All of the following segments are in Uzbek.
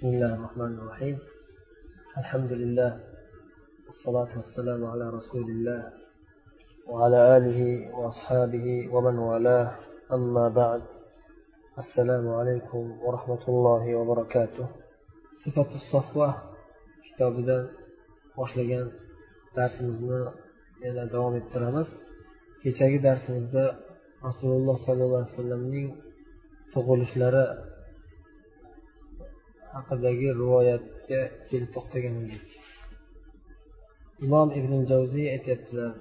بسم الله الرحمن الرحيم الحمد لله والصلاة والسلام على رسول الله وعلى آله وأصحابه ومن والاه أما بعد السلام عليكم ورحمة الله وبركاته صفة الصفوة كتابنا boshlagan darsimizni yana davom ettiramiz kechagi darsimizda rasululloh sollallohu alayhi vasallamning tug'ilishlari haqidagi rivoyatga kelib to'xtagan edik imom ibn javziy aytyaptilar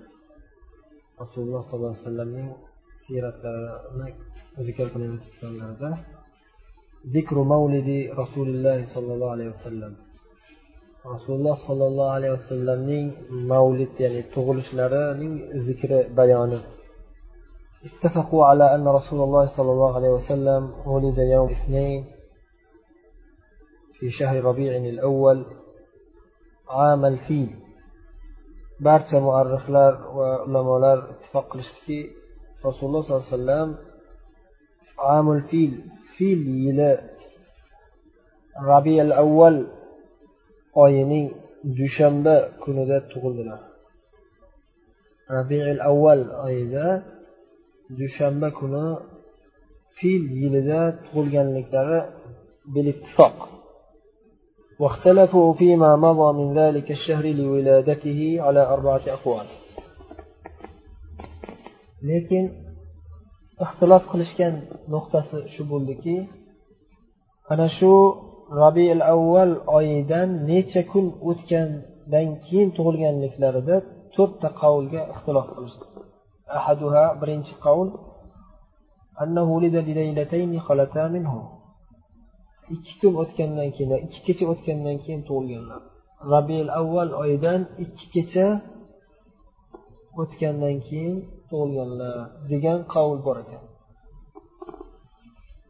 rasululloh sollallohu alayhi vasallamning siyratlarini zikr qilayotganlarida zikru mavlidi rasulillahi sollallohu alayhi vasallam rasululloh sollallohu alayhi vasallamning mavlid ya'ni tug'ilishlarining zikri bayoni اتفقوا على أن رسول الله صلى الله عليه وسلم ولد يوم الاثنين في شهر ربيع الأول عام الفيل. بارتا مؤرخ لار وعلماء لار اتفاق لشتكي رسول الله صلى الله عليه وسلم عام الفيل. فيل يلا ربيع الأول آيني دوشنبة كنودات تغلنا. ربيع الأول أيضا دوشنبة كنا في يلدات تغلقان لكتابة بالاتفاق. واختلفوا فيما مضى من ذلك الشهر لولادته على أربعة أقوال lekin ixtilof qilishgan nuqtasi shu bo'ldiki ana shu rabiul avval oyidan necha kun o'tgandan keyin tug'ilganliklarida to'rtta qavlga ixtilof qilishdi ahaduha birinchi qavl أنه ولد لليلتين خلتا منه ikki kun o'tgandan keyin ikki kecha o'tgandan keyin tug'ilganlar rabiul avval oyidan ikki kecha o'tgandan keyin tug'ilganlar degan qavl bor ekan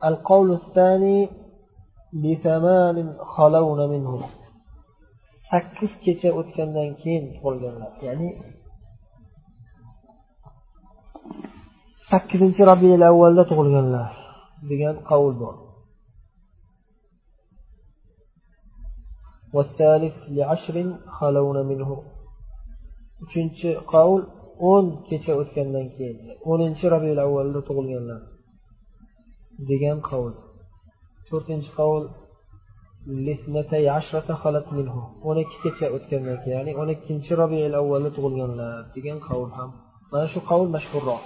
القول الثاني لثمان خلون منه sakkiz kecha o'tgandan keyin tug'ilganlar ya'ni sakkizinchi rabiul avvalda tug'ilganlar degan qavl bor والثالث لعشر خلون منه uchinchi qavl o'n kecha o'tgandan keyin o'ninchi rabiul avvalda tug'ilganlar degan qavl to'rtinchi qavl o'n ikkikecha o'tgandan keyin ya'ni o'n ikkinchi rabiul avvalda tug'ilganlar degan qavl ham mana shu qavl mashhurroq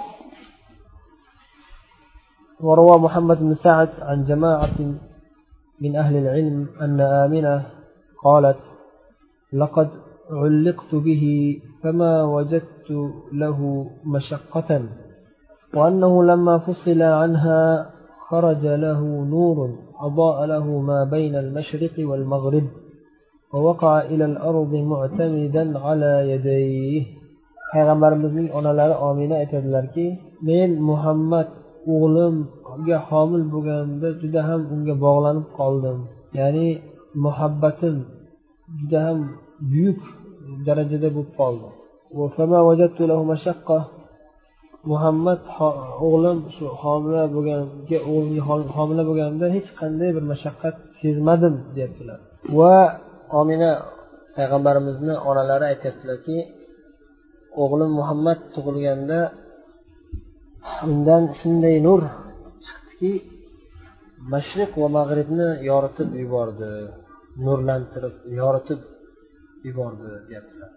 وروى محمد بن سعد عن جماعة من أهل العلم أن آمنة قالت لقد علقت به فما وجدت له مشقة. وأنه لما فصل عنها خرج له نور أضاء له ما بين المشرق والمغرب ووقع إلى الأرض معتمدا على يديه. Peygamber bizim onaları amine etediler ki men Muhammed oğlum ya hamil bugün de ham unga bağlanıp kaldım yani muhabbatim juda ham buyuk darajada bo'lib qoldi. Muhammad o'g'lim shu homila bo'lganiga homila bo'lganimda hech qanday bir mashaqqat sezmadim deyaptilar. Va omina payg'ambarimizni onalari aytyaptilarki o'g'lim muhammad tug'ilganda undan shunday nur chiqdiki mashriq va mag'ribni yoritib yubordi. nurlantirib yoritib yubordi deyaptilar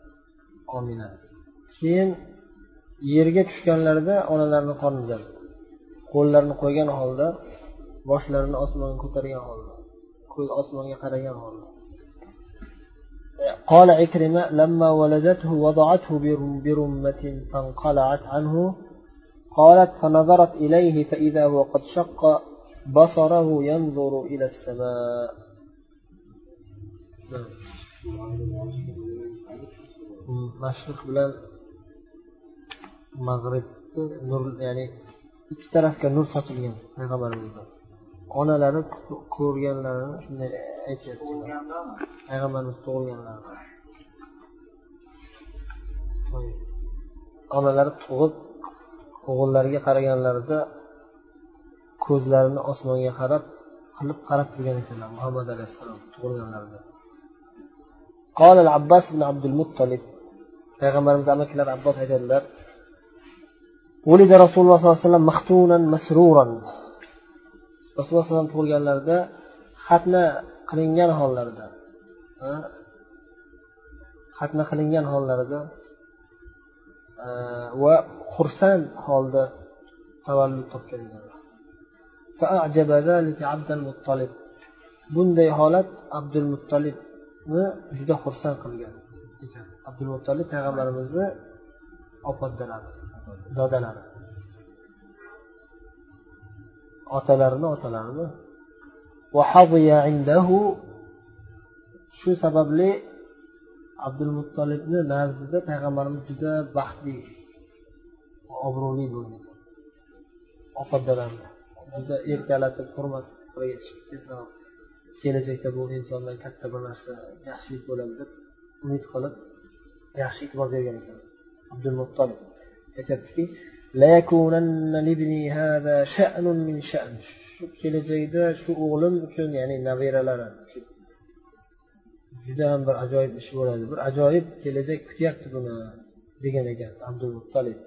omina keyin yerga tushganlarida onalarini qornidan qo'llarini qo'ygan holda boshlarini osmonga ko'targan holda ko'z osmonga qaragan holda قال عكرمة لما ولدته وضعته برمة فانقلعت عنه قالت فنظرت إليه فإذا هو قد شق بصره ينظر إلى السماء Hmm, mashriq bilan mag'ribni nur ya'ni ikki tarafga nur sochilgan payg'ambarimizda. Onalari ko'rganlarini shunday aytyapti. Payg'ambarimiz tug'ilganlarida onalari tug'ib o'g'illariga qaraganlarida ko'zlarini osmonga qarab qilib qarab turgan ekanlar muhammad alayhissalom tug'ilganlarida. قال العباس بن عبد المطلب payg'ambarimiz amakilari abbos aytadilar ولد رسول الله صلى الله عليه وسلم مختونا مسرورا rasululloh alayhi tug'ilganlarida xatna qilingan hollarida xatna qilingan hollarida va xursand holda tavallud topgan ekanlar bunday holat abdul muttolibni juda xursand qilgan. Ekan abdul muttolib payg'ambarimizni opodalari dodalari. Otalarini otalarini. Shu sababli abdul muttolibni nazdida payg'ambarimiz juda baxtli obro'li bo'lgan. Opadalarni juda erkalatib hurmat kelajakda bu insondan katta bir narsa yaxshilik bo'ladi deb umid qilib yaxshi e'tibor bergan ekan abdul muttolib aytyaptiki shu kelajakda shu o'g'lim uchun ya'ni nabiralari juda ham bir ajoyib ish bo'ladi. Bir ajoyib kelajak kutyapti buni degan ekan abdul muttolib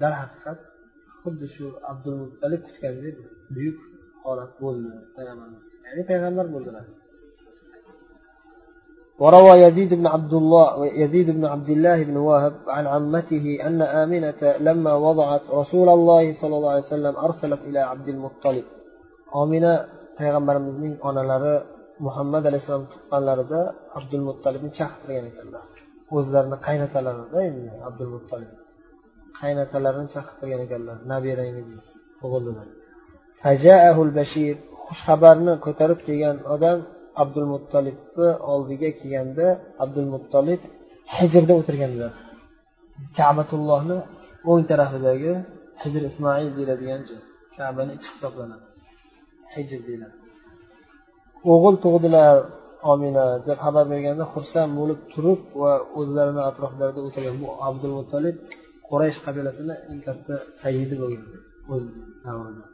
darhaqiqat xuddi shu abdul muttalib kutgandek buyuk holat bo'ldi payg'ambarimiz ya'ni payg'ambar bo'ldilar وروى يزيد بن عبد الله يزيد بن عبد الله بن وهب عن عمته أن آمنة لما وضعت رسول الله صلى الله عليه وسلم أرسلت إلى عبد المطلب آمنة payg'ambarimizning onalari muhammad alayhissalom tuqqanlarida abdul muttolibni chaqirtirgan ekanlar o'zlarini qaynatalarida endi abdul muttolib qaynotalarini chaqirtirgan ekanlar nabirangiz tug'ildilar Xushxabarni ko'tarib kelgan odam abdul muttolibni oldiga kelganda abdul muttolib hijrda o'tirganlar. Kabatullohni o'ng tarafidagi hijr ismoil deyiladigan joy kabani ichi hisoblanadi. Hijr deyiladi. O'g'il tug'dilar omina deb xabar berganda xursand bo'lib turib va o'zlarini atroflarida o'tirgan bu abdul muttolib quraysh qabilasini eng katta sayidi bo'lgan. O'z davrida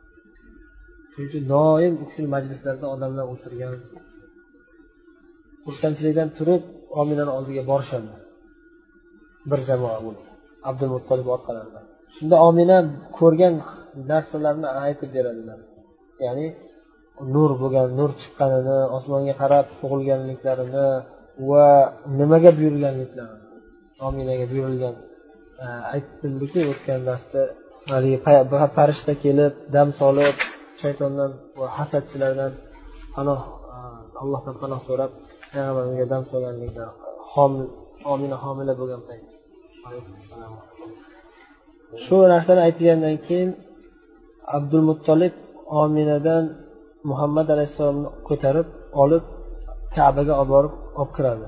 shuning uchun doim u kishini majlislarida odamlar o'tirgan xursandchilikdan turib ominani oldiga borishadi. Bir jamoa bo'lib abdul muttolib orqalaridan. Shunda omina ko'rgan narsalarni aytib beradilar. Ya'ni nur bo'lgan nur chiqqanini osmonga qarab tug'ilganliklarini va nimaga buyurilganliklarini ominaga buyurilgan e, o'tgan darsda haligi farishta kelib dam solib shaytondan va hasadchilardan panoh allohdan panoh so'rab payg'ambarimizga dam solganlikda omina homila bo'lgan payt. Shu narsani aytgandan keyin abdul muttolib ominadan muhammad alayhissalomni ko'tarib olib kabaga olib borib olib kiradi.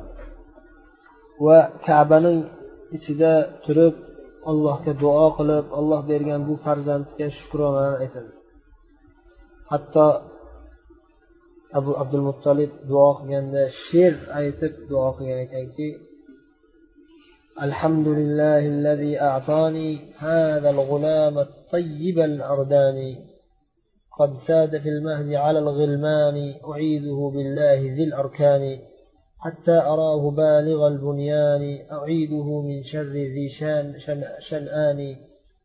Va kabaning ichida turib allohga duo qilib olloh bergan bu farzandga shukronalar aytadi. Hatto abu abdul muttolib duo qilganda she'r aytib duo qilgan ekanki الحمد لله الذي أعطاني هذا الغلام الطيب الأرداني قد ساد في المهد على الغلمان أعيذه بالله ذي الأركان حتى أراه بالغ البنيان أعيده من شر ذي شان شن شنآن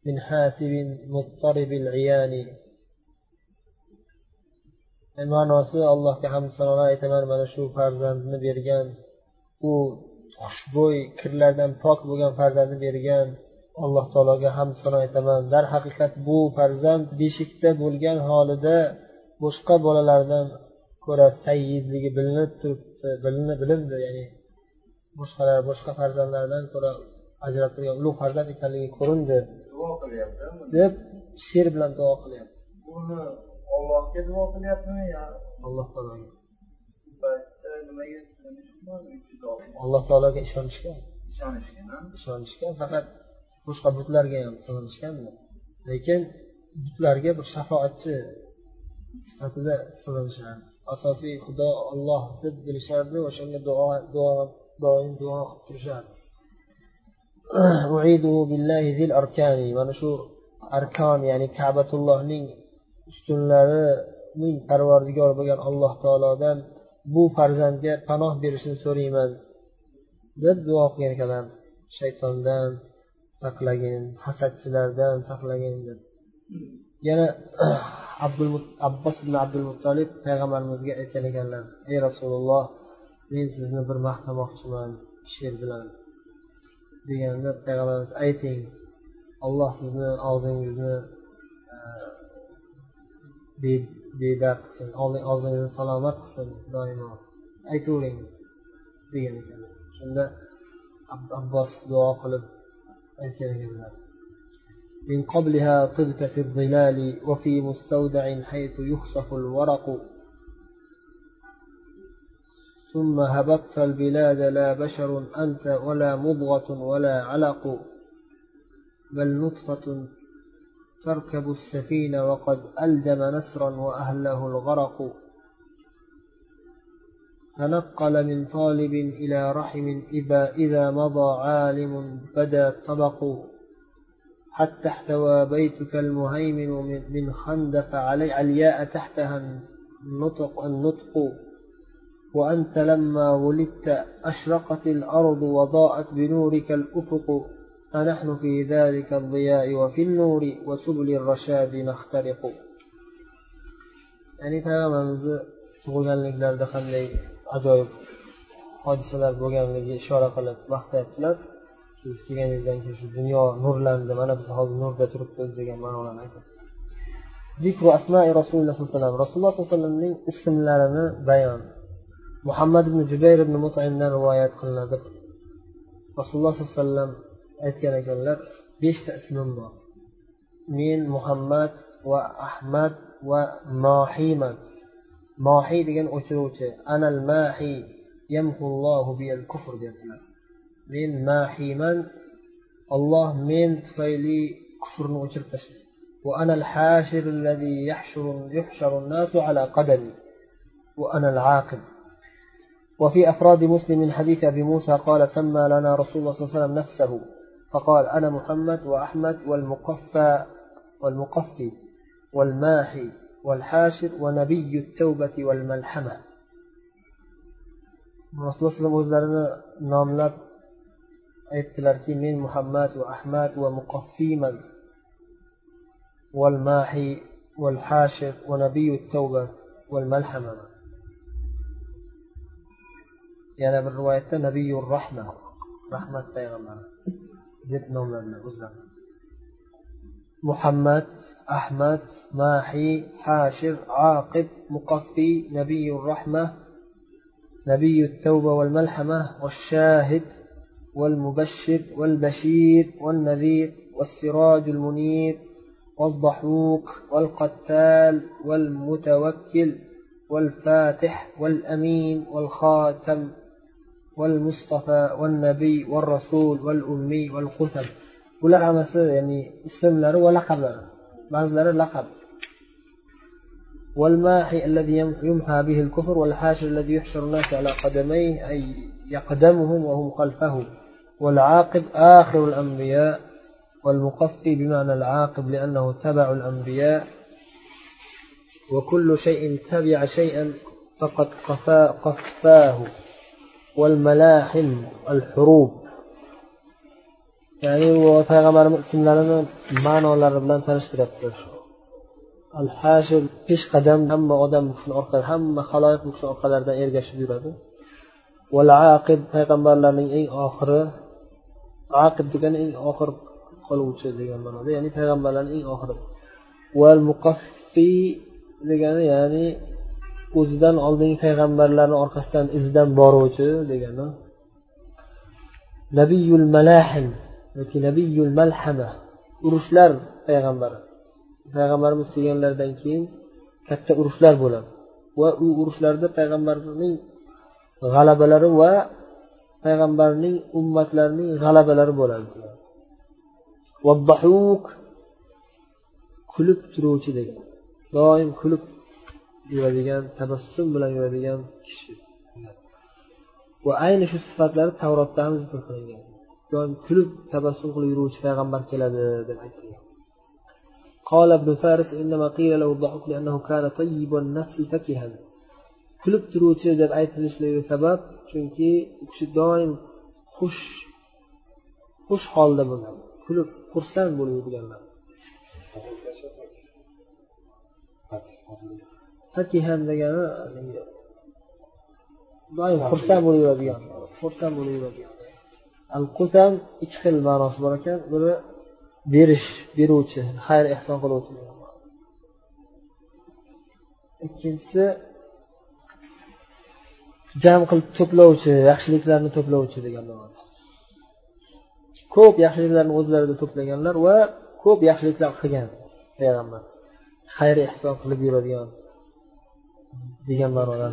من حاسب مضطرب العيان ma'nosi allohga hamd sanolar aytaman mana shu farzandni bergan u xushbo'y kirlardan pok bo'lgan farzandni bergan alloh taologa hamd sano aytaman. Darhaqiqat bu farzand beshikda bo'lgan holida boshqa bolalardan ko'ra sayyidligi bilinib turibdi bilindi ya'ni boshqalar boshqa farzandlardan ko'ra ajrab turgan ulug' farzand ekanligi ko'rindi. Duo qilyapti deb she'r bilan duo qilyapti ollohga duo qilyaptimi yo alloh taologa alloh taologa ishonishgan. Ishonishgan ishonishgan faqat boshqa butlarga ham sig'inishgan lekin butlarga bir shafoatchi sifatida sig'inishadi asosiy xudo olloh deb bilishardi o'shanga duo duo doim duo qilib turishardi mana shu arkon ya'ni kabatullohning ustunlarining parvardigori bo'lgan alloh taolodan bu farzandga panoh berishini so'rayman deb duo qilgan ekanlar. Shaytondan saqlagin hasadchilardan saqlagin deb. Yana abdul abbos ibn abdul muttolib payg'ambarimizga aytgan ekanlar ey rasululloh men sizni bir maqtamoqchiman she'r bilan deganda payg'ambarimiz ayting alloh sizni og'zingizni bedard qilsin og'zingizni salomat qilsin doimo aytavering degan ekanlar shunda abbos duo qilib aytgan ekanlar من قبلها طبت في الظلال وفي مستودع حيث يخصف الورق ثم هبطت البلاد لا بشر أنت ولا مضغة ولا علق بل نطفة تركب السفينة وقد ألجم نسرا وأهله الغرق. تنقل من طالب إلى رحم إذا, إذا مضى عالم بدا الطبق. حتى احتوى بيتك المهيمن من خندق علي علياء تحتها النطق النطق. وأنت لما ولدت أشرقت الأرض وضاءت بنورك الأفق. فنحن في ذلك الضياء وفي النور وسبل الرشاد نخترق يعني payg'ambarimizni tug'ilganliklarida qanday ajoyib hodisalar bo'lganligiga ishora qilib maqtayaptilar siz kelganingizdan keyin shu dunyo nurlandi mana biz hozir nurda turibmiz degan ma'nolarni aytyapti zikru asmai rasululloh sallallohu alayhi vasallam rasululloh sollallohu alayhi vasallamning ismlarini bayon muhammad ibn jubayr ibn mutimdan rivoyat qilinadi rasululloh sollallohu alayhi vasallam aytgan ekanlar beshta ismim bor men muhammad va ahmad va mohiyman mohiy degan o'chiruvchi anal mahi yamhullohu biyal kufr deyaptilar men mahiyman olloh men tufayli kufrni o'chirib tashlaydi وأنا الحاشر الذي يحشر يحشر الناس على قدمي وأنا العاقب وفي أفراد مسلم من حديث أبي موسى قال سمى لنا رسول الله صلى الله عليه وسلم نفسه فقال أنا محمد وأحمد والمقفى والمقفي والماحي والحاشر ونبي التوبة والملحمة. Rasululloh alayhi vasallam o'zlarini nomlab aytdilarki men muhammad va ahmad va muqaffiyman والماحي والحاشر ونبي التوبة والملحمة يعني بالرواية نبي الرحمة رحمة پیغمبر deb nomladilar o'zlari muhammad ahmad mahiy hashir aqib muqaffiy nabiy rahma نبي التوبة والملحمة والشاهد والمبشر والبشير والنذير والسراج المنير والضحوك والقتال والمتوكل والفاتح والأمين والخاتم والمصطفى والنبي والرسول والأمي والقثم bular hammasi ya'ni ismlari va laqablari ba'zilari والماحي الذي يمحى به الكفر والحاشر الذي يحشر الناس على قدميه أي يقدمهم وهم خلفه. والعاقب آخر الأنبياء والمقفي بمعنى العاقب لأنه تبع الأنبياء. وكل شيء تبع شيئا فقد قفا قفاه. والملاحم الحروب ya'ni bu payg'ambarimiz ismlarini ma'nolari bilan tanishtiryaptilar al hashir peshqadam hamma odam bu kishini orqalari hamma haloyiq bu kishini orqalaridan ergashib yuradi val aqib payg'ambarlarning eng oxiri aqib degani eng oxir qoluvchi degan ma'noda ya'ni payg'ambarlarning eng oxiri val muqaffi degani ya'ni o'zidan oldingi payg'ambarlarni orqasidan izidan boruvchi degani. Nabiyul malahim yoki nabiyul malhama urushlar payg'ambari. Payg'ambarimiz kelganlaridan keyin katta urushlar bo'ladi. Va u urushlarda payg'ambarning g'alabalari va payg'ambarning ummatlarining g'alabalari bo'ladi. Kulib turuvchi degan doim kulib yuradigan tabassum bilan yuradigan kishi va ayni shu sifatlari tavrotda ham zikr qilingan doim kulib tabassum qilib yuruvchi payg'ambar keladi deb aytilgan قال ابن فارس إنما قيل له الضحك لأنه كان طيب النفس فكها kulib turuvchi deb aytilishligi sabab chunki u kishi doim xush xush holda bo'lgan kulib xursand bo'lib yurganlar Fakihan degani doim xursand bo'lib yuradigan xursand bo'lib yuradigan al qusam ikki xil ma'nosi bor ekan biri berish beruvchi xayr ehson qiluvchi. Ikkinchisi jam qilib to'plovchi yaxshiliklarni to'plovchi degan ma'noda ko'p yaxshiliklarni o'zlarida to'plaganlar va ko'p yaxshiliklar qilgan payg'ambar. Xayr ehson qilib yuradigan degan ma'noda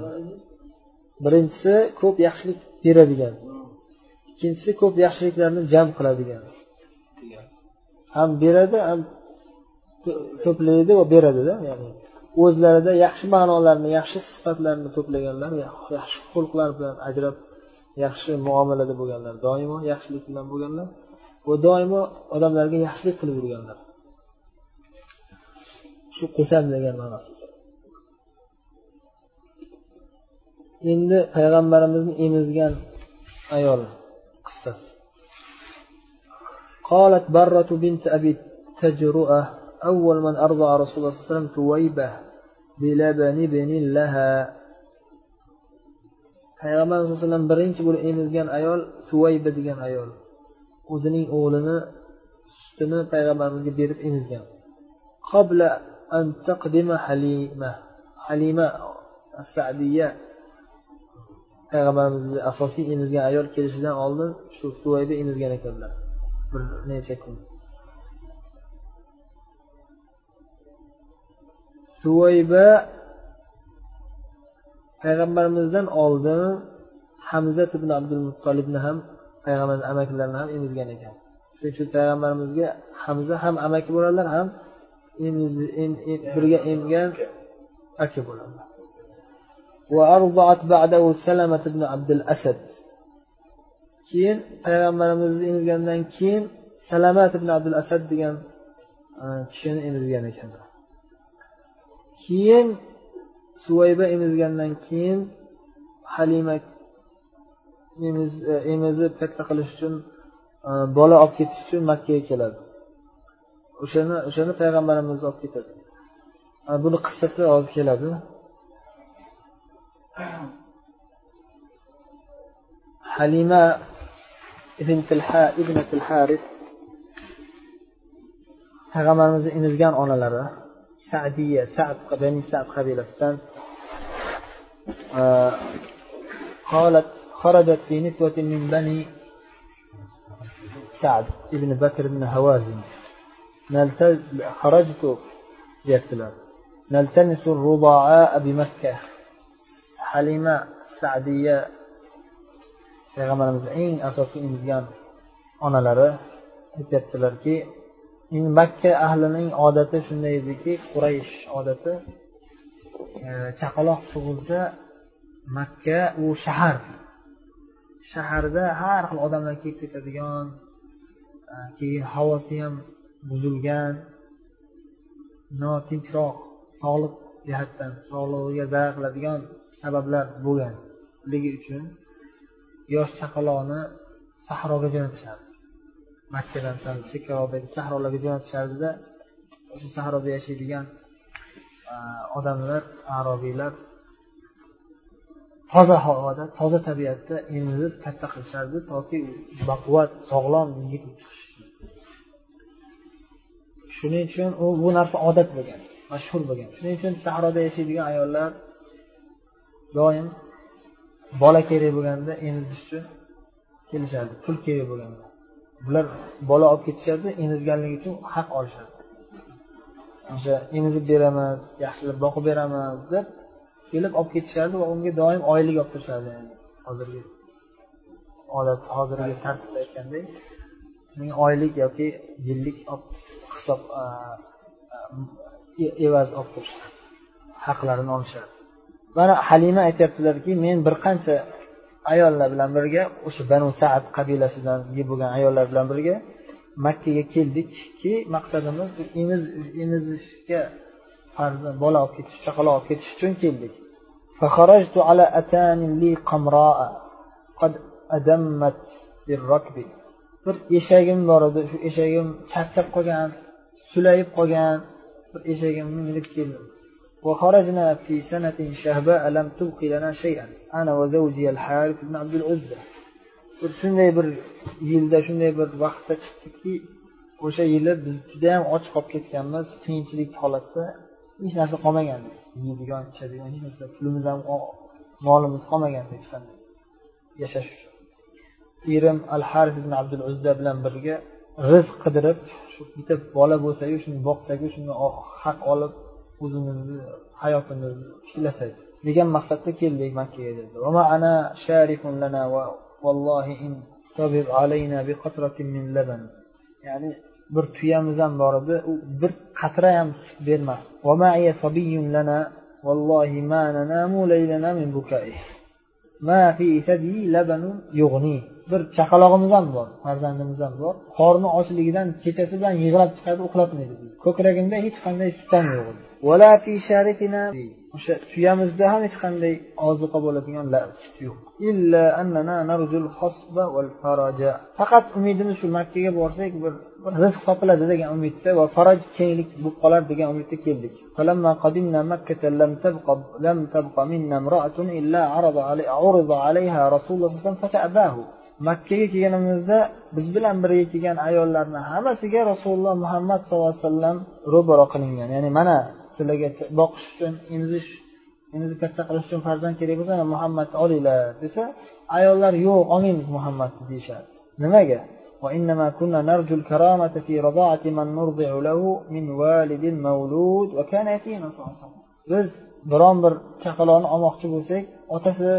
birinchisi ko'p yaxshilik beradigan. Ikkinchisi ko'p yaxshiliklarni jam qiladigan. Ham beradi ham to'playdi va beradida ya'ni o'zlarida yaxshi ma'nolarni yaxshi sifatlarni to'plaganlar yaxshi xulqlar bilan ajrab yaxshi muomalada bo'lganlar doimo yaxshilik bilan bo'lganlar va doimo odamlarga yaxshilik qilib yurganlar. Shu qusam degan ma'nosi. endi payg'ambarimizni emizgan ayol qissasi قالت برة بنت أبي تجرؤة أول من أرضع رسول الله صلى الله عليه وسلم ثويبة بلبن ابن لها payg'ambar sallallohu alayhi vasallam birinchi bo'lib emizgan ayol suvayba degan ayol o'zining o'g'lini sutini payg'ambarimizga berib emizgan qobla an taqdima halima halima sadiya payg'ambarimizni asosiy emizgan ayol kelishidan oldin shu suvayba emizgan ekanlar. Bir necha kun. Suvayba payg'ambarimizdan oldin hamza ibn abdul muttolibni ham payg'ambar amakilarini ham emizgan ekan. Shuning uchun payg'ambarimizga hamza ham amaki bo'ladilar ham birga emgan aka bo'ladilar وأرضعت بعده سلمة بن عبد الأسد keyin payg'ambarimizni emizgandan keyin salamat ibn abdul asad degan kishini emizgan ekanlar keyin suvayba emizgandan keyin halima emizib katta qilish uchun bola olib ketish uchun makkaga keladi o'shani o'shani payg'ambarimiz olib ketadi buni qissasi hozir keladi حليمة ابن الحا ابن الحارث. هغمرمز انزغان اونالاري سعديه سعد بني سعد قبيلستان قالت خرجت في نسوة من بني سعد ابن بكر بن هوازن نلتز... خرجت يا نلتمس الرضعاء بمكة. Halima sadiya payg'ambarimizni eng asosiy emizgan onalari aytyaptilarki makka ahlining odati shunday ediki quraysh odati e, chaqaloq tug'ilsa makka u shahar. Shaharda har xil odamlar kelib ketadigan e, keyin havosi ham buzilgan notinchroq sog'liq jihatdan sog'lig'iga zarar qiladigan sabablar bo'lganligi uchun yosh chaqaloqni sahroga jo'natishardi. Makkadan sal chekkaroqdagi sahrolarga jo'natishardida o'sha sahroda yashaydigan odamlar arobiylar toza havoda toza tabiatda emizib katta qilishardi toki baquvvat sog'lom yigit shuning uchun u bu narsa odat bo'lgan mashhur bo'lgan. Shuning uchun sahroda yashaydigan ayollar doim bola kerak bo'lganda emizish uchun kelishardi pul kerak bo'lganda. Bular bola olib ketishardi emizganligi uchun haq olishadi. O'sha emizib beramiz yaxshilab boqib beramiz deb kelib olib ketishardi va unga doim oylik olib turishardi hozirgi odat hozirgi tartibda aytgandek oylik yoki yillik hisob e-, evaz olib turishadi haqlarini olishadi. mana halima aytyaptilarki men bir qancha ayollar bilan birga o'sha banu saad qabilasidan bo'lgan ayollar bilan birga makkaga keldikki maqsadimiz emiz emizishga farzand bola olib ketish chaqaloq olib ketish uchun keldik فخرجت على أتان لي قمراء قد أدمت بالركب bir eshagim bor edi shu eshagim charchab qolgan sulayib qolgan bir eshagimni minib keldim وخرجنا في سنة شهباء لم تبق لنا شيئا أنا وزوجي الحارث بن عبد العزة bir shunday bir yilda shunday bir vaqtda chiqdikki o'sha yili biz judayam och qolib ketganmiz qiyinchilik holatda hech narsa qolmagan yeydigan ichadigan hech narsa pulimiz ham molimiz qolmagan hech qanday yashash uchun erim al harif ibn abdul uzza bilan birga rizq qidirib shu bitta bola bo'lsayu shuni boqsaku shuni haq olib o'zimizni hayotimizni tiklasak degan maqsadda keldik makkaga dedi. Ya'ni bir tuyamiz ham bor edi u bir qatra ham sut bermasdi bir chaqalog'imiz ham bor farzandimiz ham bor. Qorni ochligidan kechasi bilan yig'lab chiqadi uxlatmaydi. Ko'kragimda hech qanday sut ham yo'q o'sha tuyamizda ham hech qanday ozuqa bo'ladigan sut yo'q. Faqat umidimiz shu makkaga borsak bir rizq topiladi degan umidda va faroj kenglik bo'lib qolar degan umidda keldik makkaga kelganimizda biz bilan birga kelgan ayollarni hammasiga rasululloh muhammad sallallohu alayhi vasallam ro'baro qilingan ya'ni mana sizlarga boqish uchun emizish emizni katta qilish uchun farzand kerak bo'lsa muhammadni olinglar desa ayollar yo'q olmaymiz muhammadni deyishadi nimaga وإنما كنا نرجو الكرامة في رضاعة من نرضع له من والد مولود وكان يتيما صلى الله عليه وسلم biz biron bir chaqaloqni olmoqchi bo'lsak otasi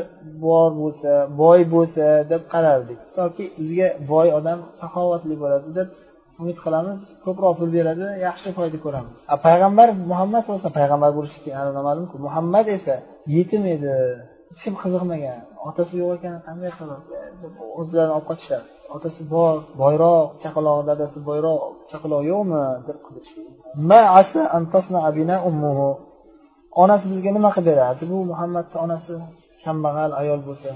bor bo'lsa boy bo'lsa deb qarardik. Toki bizga boy odam saxovatli bo'ladi deb umid qilamiz ko'proq pul beradi yaxshi foyda ko'ramiz. Payg'ambar muhammad bo'lsa payg'ambar bo'lishi ma'lumku? Muhammad esa yetim edi hech kim qiziqmagan. Otasi yo'q ekan qanday qilib o'zlarini olib qochishadi otasi bor boyroq chaqaloq dadasi boyroq chaqaloq yo'qmi? deb onasi bizga nima qilib berardi bu muhammadni onasi kambag'al ayol bo'lsa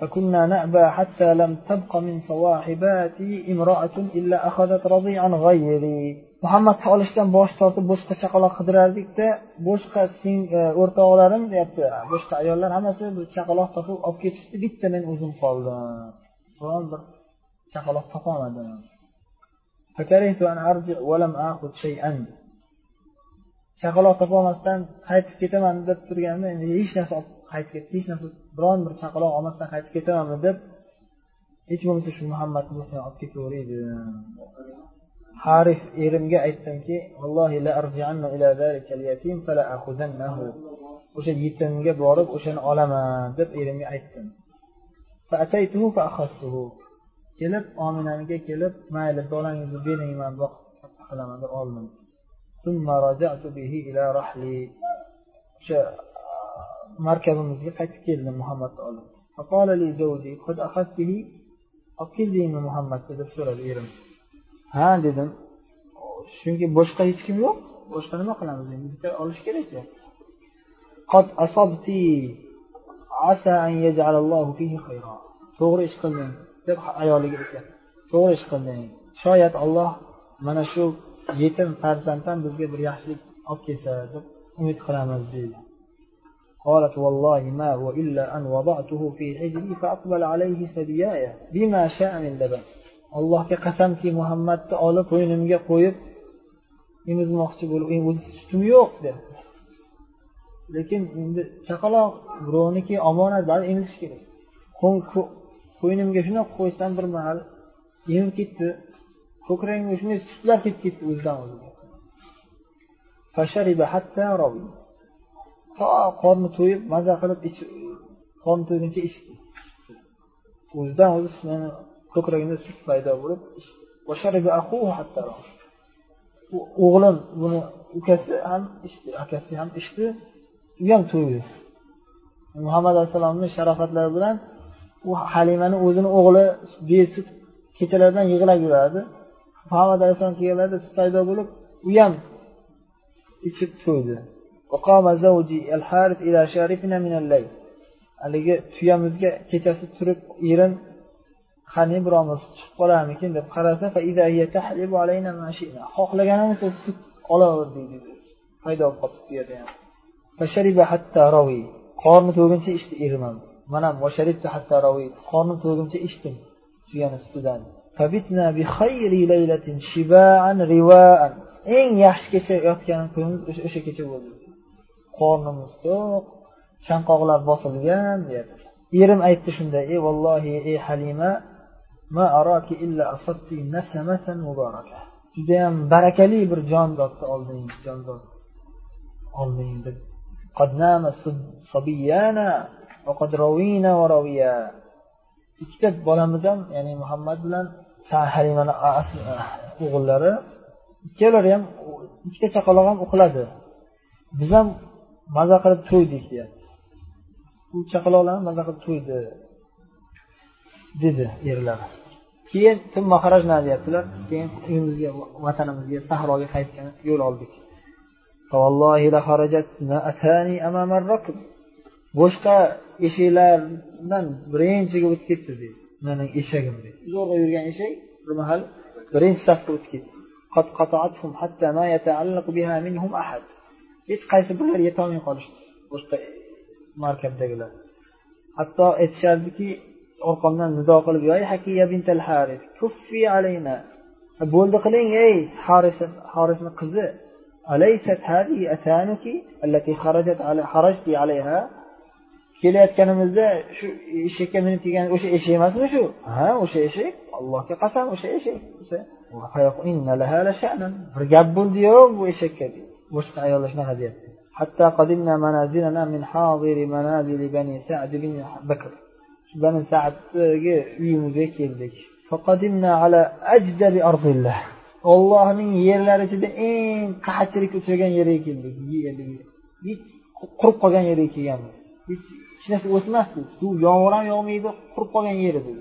فكنا نأبى حتى لم تبق من صواحباتي امرأة إلا أخذت رضيعا غيري muhammadni olishdan bosh tortib boshqa chaqaloq qidirardikda boshqa o'rtoqlarim deyapti boshqa ayollar hammasi bir chaqaloq topib olib ketishdi bitta men o'zim qoldim biron bir chaqaloq topolmadim Chaqaloq topolmasdan qaytib ketaman deb turganda endi hech narsa olib qaytib ketdi hech narsa biron bir chaqaloq olmasdan qaytib ketamanmi deb hech bo'lmasa shu muhammadni bo'lsa olib ketaveray dedim harif erimga aytdimki o'sha yetimga borib o'shani olaman deb erimga aytdim. Kelib ominaniga kelib mayli bolangizni bering man qilaman deb oldim. O'sha uh, markabimizga qaytib keldim muhammadni olib olib keldingmi muhammadni deb so'radi erim. Ha dedim. Chunki boshqa hech kim yo'q. Boshqa nima qilamiz endi? Bitta olish kerak to'g'ri ish qilding deb ayoliga aytyapti to'g'ri ish qilding. Shoyat olloh mana shu yetim farzanddan bizga bir yaxshilik olib kelsa deb umid qilamiz deydi قالت والله ما هو إلا أن وضعته في حجري فأقبل عليه ثدياي بما شاء من لبن allohga qasamki muhammadni olib bo'ynimga qo'yib emizmoqchi bo'lib o'zi sutim yo'q deb lekin endi chaqaloq birovniki omonat baribir emizish kerak qo'ynimga shunaqa qo'ysam bir mahal emib ketdi Ko'kragimga shunday sutlar ketib ketdi o'zidan o'ziga. To qorni to'yib maza qilib qorni to'yguncha ichdi. O'zidan o'zi ko'kragimda sut paydo bo'lib o'g'lim buni ukasi ham ichdi akasi ham ichdi. U ham to'ydi. Muhammad alayhissalomni sharofatlari bilan u halimani o'zini o'g'li besut kechalardan yig'lab yurardi muhammad alayhissalom kelganlarida sut paydo bo'lib u ham ichib to'ydi. Haligi tuyamizga kechasi turib erim qani biromiz chiqib qolarmikin deb qarasa xohlaganimizcha sut olaverdik dedi. Paydo bo'lib qolibdi tuyada ham. Qorni to'yguncha ichdi erim ham. Man ham qornim to'yguncha ichdim tuyani sutidan eng yaxshi kecha yotgan kunimiz o'sha kecha bo'ldi qornimiz to'q chanqoqlar bosilgan deyapti erim aytdi shunda ey vallohi ey halima ma araki illa asabti nasamatan mubaraka judayam barakali bir jondodni olding jondod olding deb قد نام صبيانا وقد روينا ورويا ikkita bolamiz ham ya'ni muhammad bilan halimani o'g'illari ikkalari ham ikkita chaqaloq ham uxladi. Biz ham maza qilib to'ydik deyapti. U chaqaloqlarni maza qilib to'ydi dedi erlar keyin deyaptilar keyin uyimizga vatanimizga sahroga qaytgan yo'l oldik. Boshqa eshiklardan birinchiga o'tib ketdi deydi mening eshagim deydi zo'rg'a yurgan eshak bir mahal birinchi safga o'tib ketdi hech qaysi birlari yetolmay qolishdi boshqa markabdagilar hatto aytishardiki orqamdan nido qilib bo'ldi qiling ey horisni qizi أليست هذه أتانك التي خرجت على خرجت عليها kelayotganimizda shu eshakka minib kelgan o'sha eshak emasmi shu ha o'sha eshak allohga qasam o'sha eshak bir gap bo'ldiyu bu eshakka boshqa ayollar shunaqa deyapti حتى قدمنا منازلنا من حاضر منازل بني سعد بن بكر بني سعدga uyimizga keldik فقدمنا على أجدب أرض الله ollohning yerlari ichida eng qahatchilikka uchragan yeriga keldik hech qurib qolgan yeriga kelganmiz hech hech narsa o'smasdi. Suv yomg'ir ham yog'maydi qurib qolgan yer edi.